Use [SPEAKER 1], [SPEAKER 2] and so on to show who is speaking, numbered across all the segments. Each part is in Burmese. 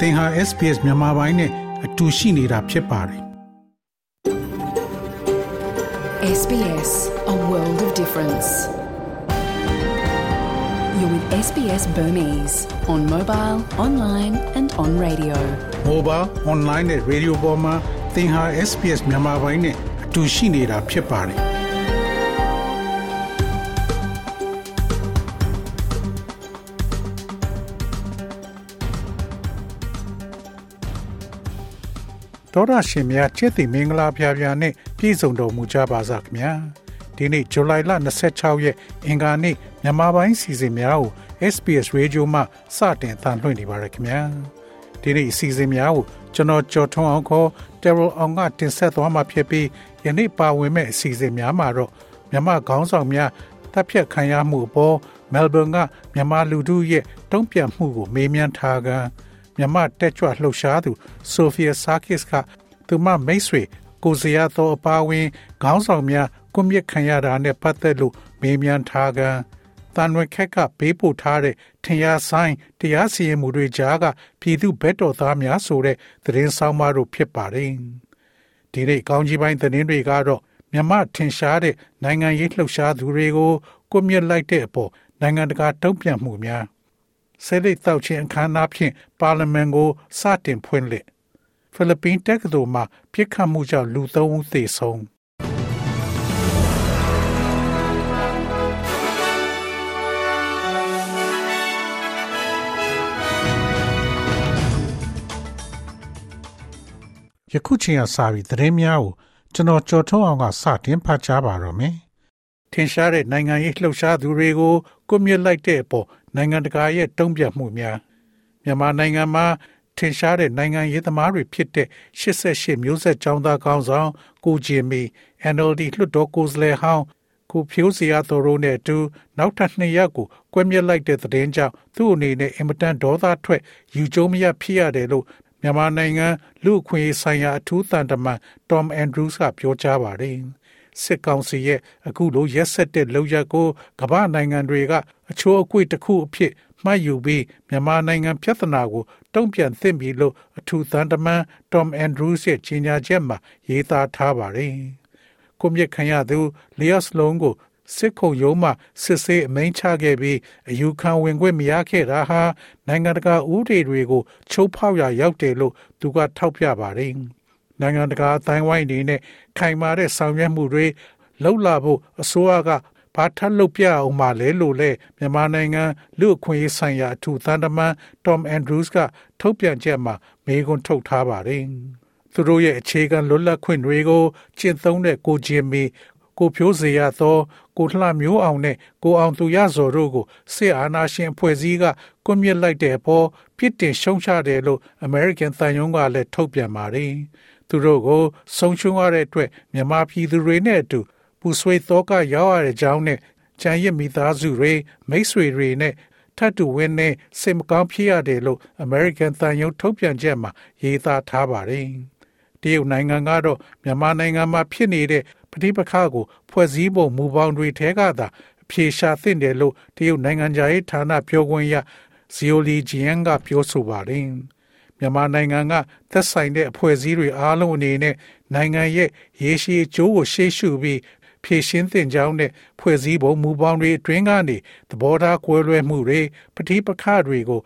[SPEAKER 1] သင်ဟာ SPS မြန်မာပိုင်းနဲ့အတူရှိနေတာဖြစ်ပါတယ်
[SPEAKER 2] SBS A world of difference You're with SBS Burmese on mobile, online and on radio
[SPEAKER 1] mobile online နဲ့ radio ပေါ်မှာသင်ဟာ SPS မြန်မာပိုင်းနဲ့အတူရှိနေတာဖြစ်ပါတယ် တော်ရရှင်များချစ်သိမင်္ဂလာဖျားဖျားနဲ့ပြည့်စုံတော်မူကြပါစားခင်ဗျာဒီနေ့ဇူလိုင်လ26ရက်အင်္ဂါနေ့မြန်မာပိုင်းစီစဉ်များကို SPS Radio မှစတင်အသံလွှင့်နေပါရခင်ဗျာဒီနေ့အစီအစဉ်များကိုကျွန်တော်ကြော်ထွန်းအောင်ခေါ် Terrell အောင်ကတင်ဆက်သွားမှာဖြစ်ပြီးယနေ့ပါဝင်မဲ့အစီအစဉ်များမှာတော့မြန်မာခေါင်းဆောင်များတပ်ဖြတ်ခံရမှုအပေါ်မဲလ်ဘန်ကမြန်မာလူထုရဲ့တုံ့ပြန်မှုကိုမေးမြန်းထားကန် မြမတက်ကြွလှုပ်ရှားသူဆိုဖီယာဆာကစ်ကသူမမိတ်ဆွေကိုစရာတော်အပါဝင်ခေါင်းဆောင်များကွန်မြင့်ခံရတာနဲ့ပတ်သက်လို့မေးမြန်းထားကန်တန်ရွက်ခက်ကပေးပို့ထားတဲ့ထင်ရဆိုင်တရားစီရင်မှုတွေကြားကပြည်သူဘက်တော်သားများဆိုတဲ့သတင်းဆောင်မတို့ဖြစ်ပါတယ်ဒီနေ့ကောင်းကြီးပိုင်းသတင်းတွေကတော့မြမထင်ရှားတဲ့နိုင်ငံရေးလှုပ်ရှားသူတွေကိုကွန်မြင့်လိုက်တဲ့အပေါ်နိုင်ငံတကာတုံ့ပြန်မှုများ ဆဲလိတ်တောက်ချင်းအခမ်းအနားဖြင့်ပါလီမန်ကိုစတင်ဖွင့်လှစ်ဖိလစ်ပင်းတက္ကသိုလ်မှပြစ်ခတ်မှုကြောင့်လူ၃ဦးသေဆုံးယခုချိန်ကစပြီးသတင်းများကိုကျွန်တော်ကြော်ထုတ်အောင်ကစတင်ဖတ်ကြားပါတော့မယ်။ထင်ရှားတဲ့နိုင်ငံရေးလှုပ်ရှားသူတွေကိုကွပ်မြစ်လိုက်တဲ့အပေါ် နိုင်ငံတကာရဲ့တုံ့ပြန်မှုများမြန်မာနိုင်ငံမှာထင်ရှားတဲ့နိုင်ငံရေးသမားတွေဖြစ်တဲ့88မျိုးဆက်ចောင်းသားကောင်းဆောင်ကိုဂျင်မီ NLD လွှတ်တော်ကိုယ်စားလှယ်ဟောင်းကိုဖြိုးစရာတော်တို့နဲ့အတူနောက်ထပ်နှစ်ရက်ကိုကွဲမြက်လိုက်တဲ့သတင်းကြောင့်သူ့အနေနဲ့အင်မတန်ဒေါသထွက်ယူကျုံမရဖြစ်ရတယ်လို့မြန်မာနိုင်ငံလူအခွင့်အရေးဆိုင်ရာအထူးတန်တမန် Tom Andrews ကပြောကြားပါတယ် စစ်ကောင်စီရဲ့အခုလိုရက်ဆက်တဲ့လောက်ရကိုကမ္ဘာနိုင်ငံတွေကအချိုးအကွေ့တစ်ခုအဖြစ်မှတ်ယူပြီးမြန်မာနိုင်ငံပြဿနာကိုတုံ့ပြန်သင့်ပြီလို့အထူးသံတမန် Tom Andrews ရဲ့ကြေညာချက်မှာရေးသားထားပါတယ်။ကိုမြင့်ခံရသူလျော့စ်လုံးကိုစစ်ခုံရုံးမှစစ်ဆေးအမိန့်ချခဲ့ပြီးအယူခံဝင်ခွင့်မရခဲ့တာဟာနိုင်ငံတကာဥပဒေတွေကိုချိုးဖောက်ရာရောက်တယ်လို့သူကထောက်ပြပါတယ်။ နိုင်ငံတကာအတိုင်းဝိုင်းအနေနဲ့ခိုင်မာတဲ့ဆောင်ရွက်မှုတွေလှုပ်လာဖို့အစိုးရကဘာထပ်လုပ်ပြအောင်မလဲလို့လဲမြန်မာနိုင်ငံလူအခွင့်အရေးဆိုင်ရာအထူးသံတမန် Tom Andrews ကထုတ်ပြန်ချက်မှာမေးခွန်းထုတ်ထားပါတယ်။သူတို့ရဲ့အခြေခံလွတ်လပ်ခွင့်တွေကိုကျင့်သုံးတဲ့ကိုဂျင်မီကိုဖြိုးစေရသော ကိုလှမျိုးအောင်နဲ့ကိုအောင်သူရဇော်တို့ကိုစစ်အာဏာရှင်အဖွဲ့အစည်းကကွပ်မျက်လိုက်တဲ့အပေါ်ပြစ်တင်ရှုံချတယ်လို့ American သံရုံးကလည်းထုတ်ပြန်ပါတယ်။ သူတို့ကိုဆုံးရှုံးရတဲ့အတွက်မြန်မာပြည်သူတွေနဲ့အတူပူဆွေးသောကရောက်ရတဲ့ကြောင်းနဲ့ချမ်းရစ်မိသားစုတွေမိတ်ဆွေတွေနဲ့ထပ်တူဝင်းနဲ့စိတ်မကောင်းဖြစ်ရတယ်လို့ American သံရုံးထုတ်ပြန်ချက်မှာရေးသားထားပါတယ်။တရုတ်နိုင်ငံကတော့မြန်မာနိုင်ငံမှာဖြစ်နေတဲ့ပဋိပက္ခကိုဖွဲ့စည်းပုံမူပေါင်းတွေထဲကသာအပြေရှာသင့်တယ်လို့တရုတ်နိုင်ငံရေးဌာနပြောခွင့်ရဇီယိုလီဂျီယန်ကပြောဆိုပါတယ်။ မြန်မာနိုင်ငံကသက်ဆိုင်တဲ့အဖွဲ့အစည်းတွေအားလုံးအနေနဲ့နိုင်ငံရဲ့ရေရှည်အကျိုးကိုရှေ့ရှုပြီးဖြည့်ရှင်းသင့်ကြောင်းနဲ့ဖွဲ့စည်းပုံမူပေါင်းတွေအတွင်းကနေသဘောထားကွဲလွဲမှုတွေပဋိပက္ခတွေကို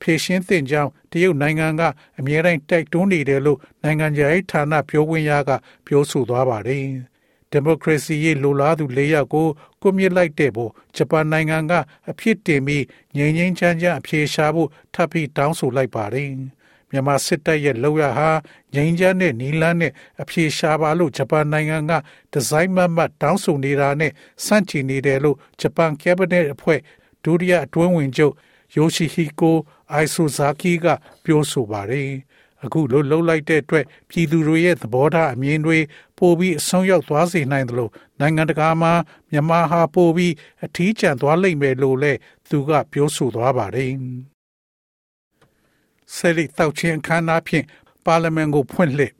[SPEAKER 1] ဖြည့်ရှင်းသင့်ကြောင်းတရုတ်နိုင်ငံကအမြဲတမ်းတိုက်တွန်းနေတယ်လို့နိုင်ငံရေးဌာနပြောခွင့်ရကပြောဆိုသွားပါတယ်။ဒီမိုကရေစီရေးလိုလားသူ၄ယောက်ကိုကွမြစ်လိုက်တဲ့ပေါ်ဂျပန်နိုင်ငံကအဖြစ်တင်ပြီးငြိမ်ငြိမ်ချမ်းချမ်းအပြေရှားဖို့ထပ်ပြီးတောင်းဆိုလိုက်ပါတယ်။ မြန်မာစစ်တပ်ရဲ့လောက်ရဟာငြိမ်းချမ်းတဲ့နီလန်းနဲ့အပြေရှားပါလို့ဂျပန်နိုင်ငံကဒီဇိုင်းမတ်မတ်တောင်းဆိုနေတာနဲ့စန့်ကျင်နေတယ်လို့ဂျပန်ကက်ဘိနက်အဖွဲ့ဒုတိယအတွင်းဝင်ချုပ်ယိုရှိဟီကိုအိုင်ဆိုဇာကီကပြောဆိုပါတယ်အခုလိုလှုပ်လိုက်တဲ့အတွက်ပြည်သူတွေရဲ့သဘောထားအမြင်တွေပိုပြီးအဆုံးရောက်သွားစေနိုင်တယ်လို့နိုင်ငံတကာမှာမြန်မာဟာပိုပြီးအထီးကျန်သွားလိမ့်မယ်လို့လည်းသူကပြောဆိုသွားပါတယ် ဆယ်လီတောက်ချင်းအခမ်းအနားဖြင့်ပါလီမန်ကိုဖွင့်လှစ်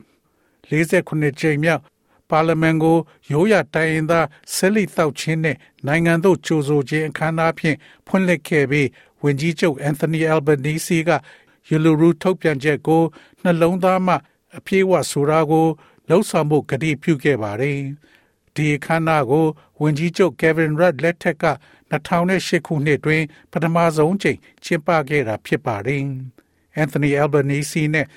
[SPEAKER 1] 49ကြိမ်မြောက်ပါလီမန်ကိုရိုးရတိုင်းရင်းသားဆယ်လီတောက်ချင်းနဲ့နိုင်ငံသို့ကြိုဆိုခြင်းအခမ်းအနားဖြင့်ဖွင့်လှစ်ခဲ့ပြီးဝန်ကြီးချုပ်အန်သိုနီအယ်ဘနီစီကယူလူရူထုတ်ပြန်ချက်ကိုနှလုံးသားမှအပြည့်အဝဆိုတာကိုလှုပ်ဆောင်မှုကတိပြုခဲ့ပါတယ်။ဒီခန္ဓာကိုဝန်ကြီးချုပ် Kevin Rudd လက်ထက်က2008ခုနှစ်တွင် ပထမဆုံးချိန်ကျင်းပခဲ့တာဖြစ်ပါတယ်။ Anthony Albanese နဲ့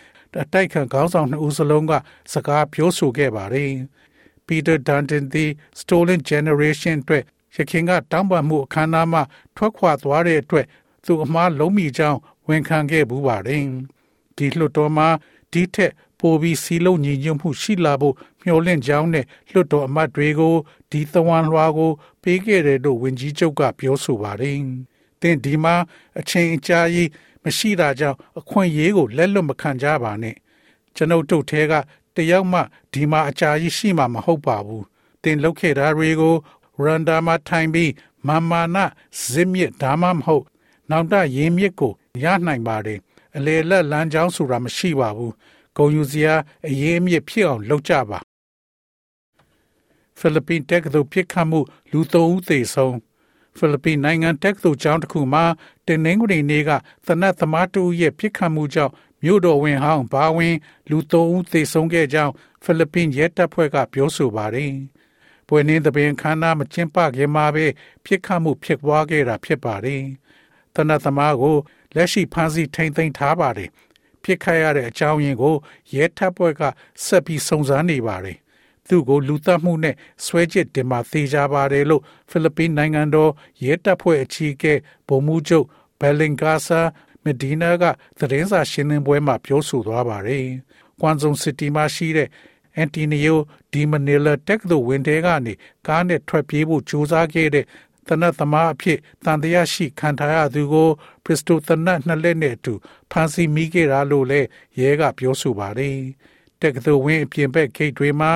[SPEAKER 1] အတိုက်ခံခေါင်းဆောင်နှစ်ဦးစလုံးကစကားပြောဆိုခဲ့ပါတယ်။ Peter Dutton သည် Stolen Generation အတွက်ရခင်ကတောင်းပန်မှုအခမ်းအနားမှာထွက်ခွာသွားတဲ့အတွက်သူအမှားလုံးမိကြောင်းဝန်ခံခဲ့ဘူးပါတယ်။ဒီလွှတ်တော်မှာဒီထက်ပိုပြီးစီလုံးညီညွတ်မှုရှိလာဖို့မျှော်လင့်ကြောင်းနဲ့လွှတ်တော်အမတ်တွေကိုဒီသဝံလွှာကို ပေးခဲ့တယ်လို့ဝန်ကြီးချုပ်ကပြောဆိုပါတယ်။တင်ဒီမှာအချိန်အကြာကြီး မရှိတာကြောင့်အခွင့်အရေးကိုလက်လွတ်မခံကြပါနဲ့။ကျွန်ုပ်တို့ထဲကတယောက်မှဒီမှာအကြာကြီးရှိမှာမဟုတ်ပါဘူး။တင်လုပ်ခဲ့တာတွေကိုရန်ဒါမှာထိုင်ပြီးမာမာနဇစ်မြစ်ဒါမှမဟုတ်နောက်တရင်းမြစ်ကိုရနိုင်ပါတယ်။အလေလက်လမ်းကြောင်းဆိုတာမရှိပါဘူး။ဂုံယူစရာအရေးအမြစ်ဖြစ်အောင်လုပ်ကြပါဖိလစ်ပိတက္ကသိုလ်ဖြစ်ခတ်မှုလူသုံးဦးသေဆုံးဖိလစ်ပိနိုင်ငံတက္ကသိုလ်ကျောင်းတစ်ခုမှာတင်နှင်းကုရီနေကသနတ်သမားတူရဲ့ပြစ်ခတ်မှုကြောင့်မြို့တော်ဝင်ဟောင်းဘာဝင် လူသုံးဦးသေဆုံးခဲ့ကြောင်းဖိလစ်ပိရဲတပ်ဖွဲ့ကပြောဆိုပါတယ်။ပွဲနေသပင်ခန္ဓာမကျင်းပခင်မှာပဲပြစ်ခတ်မှုဖြစ်ပွားခဲ့တာဖြစ်ပါတယ်။သနတ်သမားကိုလက်ရှိဖမ်းဆီးထိန်းသိမ်းထားပါတယ်။ဖြစ်ခတ်ရတဲ့အကြောင်းရင်းကိုရဲတပ်ဖွဲ့ကဆက်ပြီးစုံစမ်းနေပါတယ်။ သူ့ကိုလူသတ်မှုနဲ့ဆွဲချစ်တင်မှသေချာပါတယ်လို့ဖိလစ်ပိနိုင်ငံတော်ရဲတပ်ဖွဲ့အကြီးအကဲဗိုလ်မှူးချုပ်ဘယ်လင်ဂါဆာမဒီနာကသတင်းစာရှင်းလင်းပွဲမှာပြောဆိုသွားပါတယ်။ကွမ်ဇုံစီတီမှာရှိတဲ့အန်တီနီယိုဒီမနီလာတက်ကသိုဝင်တဲကနေကားနဲ့ထွက်ပြေးဖို့ကြိုးစားခဲ့တဲ့တနတ်သမားအဖြစ်တန်တရားရှိခံထားရသူကိုပရစ်စတိုတနတ်နှစ်လက်နဲ့အတူဖမ်းဆီးမိခဲ့တာလို့လည်းရဲကပြောဆိုပါတယ်။တက္ကသိုလ်ဝင်းအပြင်ဘက်ဂိတ်တွေမှာ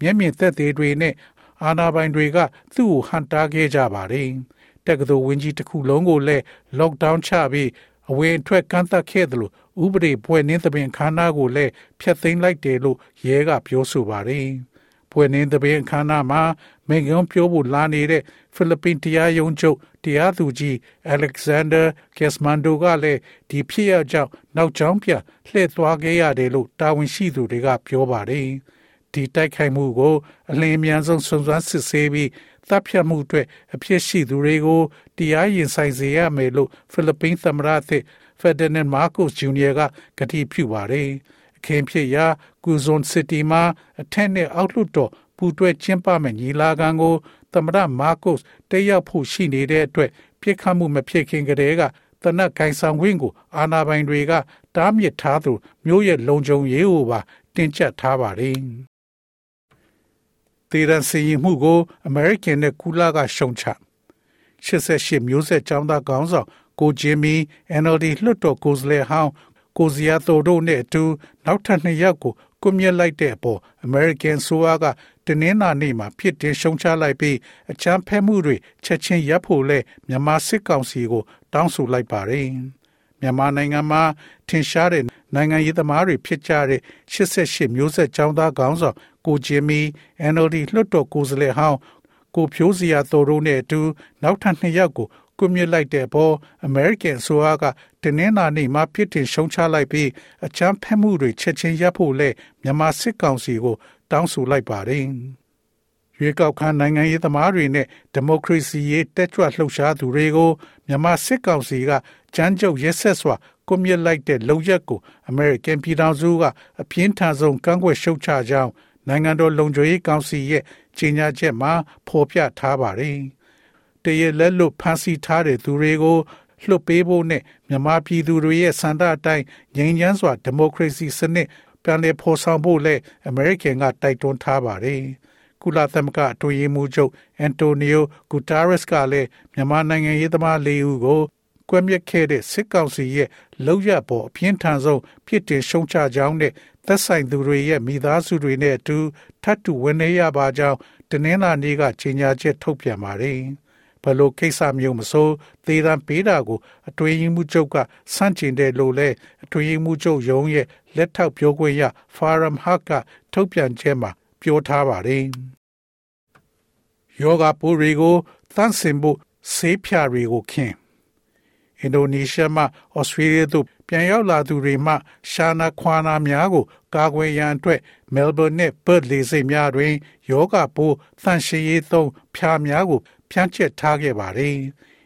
[SPEAKER 1] မျက်မြင်သက်သေတွေနဲ့အာဏာပိုင်တွေကသူ့ကိုဟန်တာခဲ့ကြပါတယ်။တက္ကသိုလ်ဝင်းကြီးတစ်ခုလုံးကိုလည်း lockdown ချပြီးအဝင်အထွက်ကန့်သတ်ခဲ့တယ်လို့ဥပဒေပွဲနှင်းသဘင်ခန္ဓာကိုလည်းဖျက်သိမ်းလိုက်တယ်လို့ရဲကပြောဆိုပါတယ်။ပွဲနေသဘင်အခမ်းအနားမှာမိန့်ခွန်းပြောဖို့လာနေတဲ့ဖိလစ်ပင်တရားရုံးချုပ်တရားသူကြီးအလက်ဇန်ဒါကက်စမန်ဒိုကလည်းဒီဖြစ်ရကြောင်းနောက်ကျောင်းပြလှည့်သွားခဲ့ရတယ်လို့တာဝန်ရှိသူတွေကပြောပါတယ် ဒီတိုက်ခိုက်မှုကိုအလင်းအမြန်ဆုံးစုံစမ်းစစ်ဆေးပြီးတပ်ဖြတ်မှုအတွက်အဖြစ်ရှိသူတွေကိုတရားရင်ဆိုင်စေရမယ်လို့ဖိလစ်ပင်းသမ္မတသစ်ဖက်ဒရနမာကိုစ်ဂျူနီယာကကတိပြုပါတယ်။ခင်ဖြစ်ရာကူဇွန်စီတီမှာအထက်နဲ့အောက်လွှတ်တော်ပူတွဲကျင်းပမယ့်ညီလာခံကိုသမရမာကုစ်တက်ရောက်ဖို့ရှိနေတဲ့အတွက်ပြစ်ခတ်မှုမဖြစ်ခင်ကတည်းကတနက်ကိုင်ဆောင်ခွင့်ကိုအာဏာပိုင်တွေကတားမြစ်ထားသူမျိုးရဲ့လုံခြုံရေးကိုပါတင်ကျပ်ထားပါတယ်။ တေရန်စီမှုကိုအမေရိကန်နဲ့ကူလာကရှုံချ88မျိုးဆက်ចောင်းသားခေါင်းဆောင်ကိုဂျင်မီ NLD လွှတ်တော်ကိုယ်စားလှယ်ဟောင်းကိုဇီယာတိုတို့နဲ့အတူနောက်ထပ်နှစ်ယောက်ကိုကွပ်မျက်လိုက်တဲ့အပေါ် American ဆိုအားကတနင်္လာနေ့မှာဖြစ်တင်ရှုံချလိုက်ပြီးအချမ်းဖဲမှုတွေချက်ချင်းရပ်ဖို့လဲမြန်မာစစ်ကောင်စီကို တောင်းဆိုလိုက်ပါတယ်။ မြန်မာနိုင်ငံမှာထင်ရှားတဲ့နိုင်ငံရေးသမားတွေဖြစ်ကြတဲ့88မျိုးဆက်ចောင်းသားခေါင်းဆောင်ကိုဂျင်မီ NLD လွှတ်တော်ကိုယ်စားလှယ်ဟောင်းကိုဖြိုးစရာတော်တို့နဲ့အတူနောက်ထပ်နှစ်ယောက်ကိုကွမြစ်လိုက်တဲ့အပေါ် American ဆိုအားကတနင်္လာနေ့မှာပြစ်တင်ရှုံချလိုက်ပြီးအချမ်းဖက်မှုတွေချက်ချင်းရပ်ဖို့လဲမြန်မာစစ်ကောင်စီကိုတောင်းဆိုလိုက်ပါတယ်။ ရွေးကောက်ခံနိုင်ငံရေးသမားတွေနဲ့ဒီမိုကရေစီရေးတက်ကြွလှုပ်ရှားသူတွေကိုမြန်မာစစ်ကောင်စီကကြမ်းကြုတ်ရက်ဆက်စွာကွမြစ်လိုက်တဲ့လုံရက်ကို American ပြည်ထောင်စုကအပြင်းထန်ဆုံးကန့်ကွက်ရှုတ်ချကြောင်းနိုင်ငံတော်လုံခြုံရေးကောင်စီရဲ့ကြေညာချက်မှာဖော်ပြထားပါတယ်။တရလက်လွတ်ဖမ်းဆီးထားတဲ့သူတွေကိုလွှတ်ပေးဖို့နဲ့မြန်မာပြည်သူတွေရဲ့စံတအတိုင်းငြိမ်းချမ်းစွာဒီမိုကရေစီစနစ်ပြန်လည်ဖော်ဆောင်ဖို့လည်းအမေရိကန်ကတိုက်တွန်းထားပါတယ်။ ကုလသမဂ္ဂအတွင်းရေးမှူးချုပ်အန်တိုနီယိုဂူတာရက်စ်ကလည်းမြန်မာနိုင်ငံရေးသမားလေးဦးကိုကွက်မြက်ခဲ့တဲ့စစ်ကောင်စီရဲ့လောက်ရပေါ်အပြင်းထန်ဆုံးဖြစ်တင်ရှုံချကြောင်းနဲ့သက်ဆိုင်သူတွေရဲ့မိသားစုတွေနဲ့အတူထပ်တူဝင်နေရပါကြောင်းတနင်္လာနေ့ကကြေညာချက်ထုတ်ပြန်ပါတယ်။ဘလို့ကိစ္စမျိုးမဆိုသေတံပေးတာကိုအတွင်းမှုချုပ်ကစန့်ကျင်တယ်လို့လဲအတွင်းမှုချုပ်ရုံးရဲ့လက်ထောက်ပြောခွင့်ရ Faram Haq ကထုတ်ပြန်ချက်မှာပြောထားပါတယ်။ ယောဂပိုးတွေကိုသန့်စင်ဖို့ဆေးဖြာတွေကိုခင်းအင်ဒိုနီးရှားမှဩစတြေးလျသို့ပြန်ရောက်လာသူတွေမှရှာနာခွာနာများကို ကာကွယ်ရန်အတွက်မဲလ်ဘုန်းနှင့်ပတ်လေဆိပ်များတွင်ယောဂပိုးသန့်ရှင်းရေးသုံးဖျားများကို ဖြန့်ကျက်ထားခဲ့ပါသည်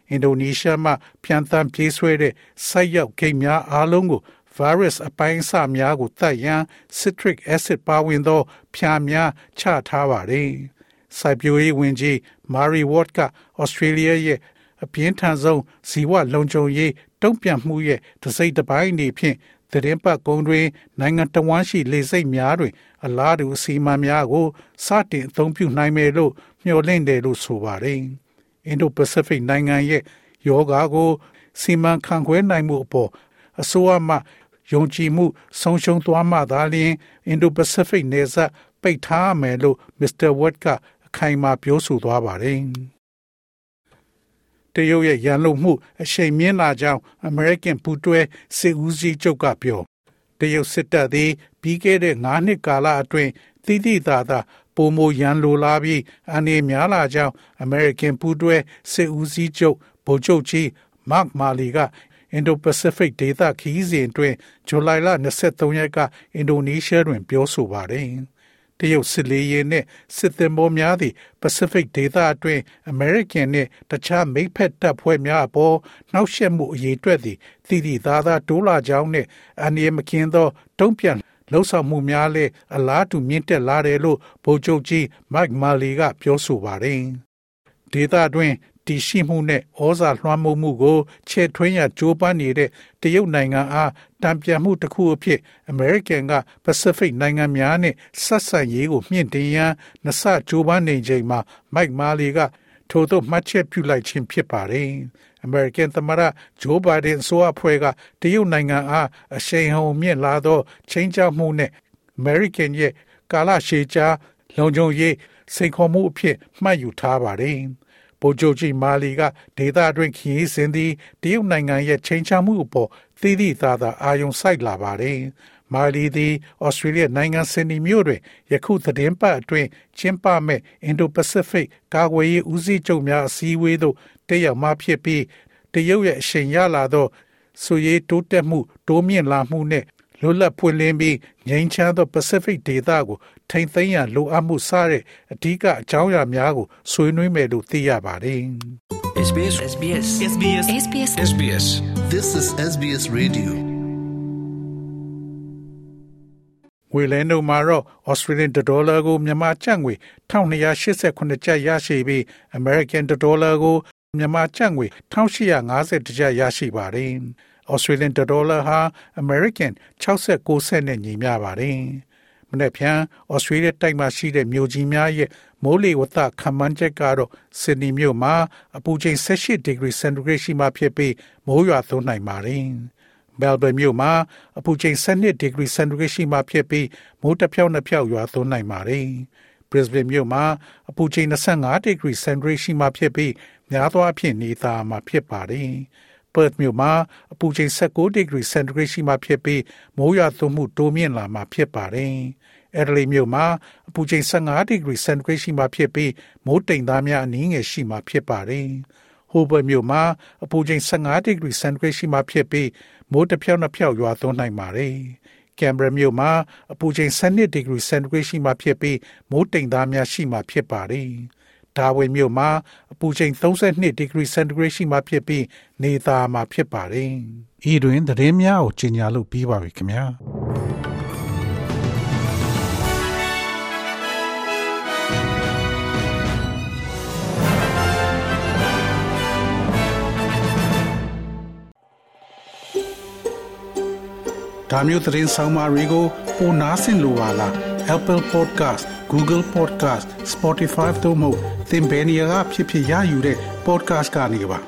[SPEAKER 1] အင်ဒိုနီးရှားမှပြန်တမ်းပြေးဆွဲတဲ့ဆိုက်ရောက်ဂိတ်များအားလုံးကို virus အပိုင်းအစများကိုတတ်ရန် citric acid ပါဝင်သောဖျားများချထားပါတယ်။ စိုက်ပျိုးရေးဝန်ကြီး Mary Ward က Australia ရဲ့အပြင်းထန်ဆုံးဇီဝလုံခြုံရေးတုံ့ပြန်မှုရဲ့တစိမ့်တစ်ပိုင်းအနေဖြင့်သတင်းပတ်ကုန်းတွင်နိုင်ငံတော်ဝန်ရှိလေဆိပ်များတွင် အလားတူအစီအမံများကိုစတင်အသုံးပြုနိုင်မယ်လို့မျှော်လင့်တယ်လို့ဆိုပါတယ်။ Indo-Pacific နိုင်ငံရဲ့ယောဂါကိုစီမံခန့်ခွဲနိုင်မှုအပေါ်အစိုးရမှယုံကြည်မှု ဆုံးရှုံးသွားမှသာလျှင် Indo-Pacific နယ်စပ်ပိတ်ထားမယ်လို့ Mr. Wood က အခိုင်အမာပြောဆိုသွားပါတယ်။တရုတ်ရဲ့ရန်လိုမှုအရှိန်မြင့်လာကြောင်း American ပူတွဲစစ်ဦးစီးချုပ်ကပြောတရုတ်စစ်တပ်သည်ပြီးခဲ့တဲ့9နှစ်ကာလအတွင်းတိတိသာသာပုံမရန်လိုလာပြီးအနေများလာကြောင်း American ပူတွဲစစ်ဦးစီးချုပ်ဗိုလ်ချုပ်ကြီး Mark Marley က Indo-Pacific ဒေသခီးစဉ်အတွင်းဇူလိုင်လ23ရက်က အင်ဒိုနီးရှားတွင် ပြောဆိုပါတယ်။ တရုတ်စစ်လေယာဉ်နှင့်စစ်သင်္ဘောများသည့် Pacific ဒေသအတွင်း American နှင့်တခြားမိတ်ဖက်တပ်ဖွဲ့များအပေါ်နှောက်ယှက်မှုအရေးအတွက်သည်တည်တည်သားသားတိုးလာကြောင်းနှင့်အန္တရာယ်မကင်းသောတုံ့ပြန်လှုပ်ဆောင်မှုများလည်းအလားတူမြင့်တက်လာတယ်လို့ဗိုလ်ချုပ်ကြီး Mike Marley ကပြောဆိုပါတယ်။ဒေသတွင်း တည်ရှိမှုနဲ့ဩဇာလွှမ်းမိုးမှုကိုချဲ့ထွင်းရကြိုးပမ်းနေတဲ့တရုတ်နိုင်ငံအားတံပြန်မှုတစ်ခုအဖြစ် American က Pacific နိုင်ငံများနဲ့ဆက်ဆံရေးကိုမြင့်တင်ရန်နှစကြိုးပမ်းနေချိန်မှာ Mike Marley ကထို့သောမှတ်ချက်ပြုလိုက်ခြင်းဖြစ်ပါတယ်။ American သမ္မတဂျိုးဘိုင်ဒန်ဆိုအဖွဲ့ကတရုတ်နိုင်ငံအားအရှိန်ဟုန်မြင့်လာသောချင်းချောက်မှုနဲ့ American ရဲ့ကာလရှည်ကြာလုံခြုံရေးစိန်ခေါ်မှုအဖြစ်မှတ်ယူထားပါတယ်။ ဗိုလ်ချုပ်ကြီးမာလီကဒေသအတွင်းခရီးစဉ်သည်တရုတ်နိုင်ငံရဲ့ချိန်ချမှုအပေါ်သီးသီးသားသားအာရုံစိုက်လာပါတယ်။မာလီသည်ဩစတြေးလျနိုင်ငံဆင်နီမြို့တွင်ယခုသတင်းပတ်အတွင်းကျင်းပမဲ့အင်ဒိုပစိဖိတ်ကာကွယ်ရေးဦးစီးချုပ်များအစည်းအဝေးသို့တက်ရောက်မှဖြစ်ပြီးတရုတ်ရဲ့အရှိန်ရလာသောဆိုရေးတိုးတက်မှုတိုးမြင့်လာမှုနဲ့လွတ်လပ်ပွင့်လင်းပြီးငြိမ်းချမ်းသော Pacific ဒေသကို ထိမ့်သိမ်းရန်လိုအပ်မှုစတဲ့အဓိကအကြောင်းအရာများကိုဆွေးနွေးမယ်လို့သိရပါတယ်။ SBS SBS SBS SBS SBS This is SBS Radio ငွေလဲနှုန်းမှာတော့ Australian dollar ကိုမြန်မာကျပ်ငွေ1288ကျပ်ရရှိပြီး American dollar ကိုမြန်မာကျပ်ငွေ1850ကျပ်ရရှိပါတယ်။ Australian dollar ဟာ American 69စက်နဲ့ညီမျှပါတယ်။ မနေ့ဖြန် Australia တိုက်မှာရှိတဲ့မြို့ကြီးများရဲ့မိုးလေဝသခန့်မှန်းချက်ကတော့ Sydney မြို့မှာအပူချိန်18 degree centigrade ရှိမှဖြစ်ပြီးမိုးရွာသွန်းနိုင်ပါတယ်။ Melbourne မြို့မှာအပူချိန်12 degree centigrade ရှိမှဖြစ်ပြီးမိုးတစ်ဖြောက်နှစ်ဖြောက်ရွာသွန်းနိုင်ပါတယ်။ Brisbane မြို့မှာအပူချိန်25 degree centigrade ရှိမှဖြစ်ပြီးများသောအားဖြင့်နေသားမှာဖြစ်ပါတယ်။ Perth မြို့မှာအပူချိန်16 degree centigrade ရှိမှဖြစ်ပြီးမိုးရွာသွန်းမှုတိုးမြင့်လာမှာဖြစ်ပါတယ်။ Adelaide မြို့မှာအပူချိန်15 degree centigrade ရှိမှဖြစ်ပြီးမိုးတိမ်သားများအနည်းငယ်ရှိမှဖြစ်ပါတယ်။ Hobart မြို့မှာအပူချိန်15 degree centigrade ရှိမှဖြစ်ပြီးမိုးတစ်ဖြောက်နှစ်ဖြောက်ရွာသွန်းနိုင်ပါတယ်။ Canberra မြို့မှာအပူချိန်12 degree centigrade ရှိမှဖြစ်ပြီးမိုးတိမ်သားများရှိမှဖြစ်ပါတယ်။ ဒါဝင်မြို့မှာအပူချိန်32ဒီဂရီစင်တီဂရိတ်ရှိမှဖြစ်ပြီးနေသားမှာဖြစ်ပါတယ်။ဤတွင်သတင်းများကိုကြီးညာလို့ပြီးပါပြီခင်ဗျာ။ဒါမျိုးသတင်းဆောင်မာတွေကိုပိုနားဆင်လိုပါလား Apple Podcast Google Podcast Spotify တို့မှာသင်ပင်ရာဖြစ်ဖြစ်ရယူတဲ့ podcast ကနေပါ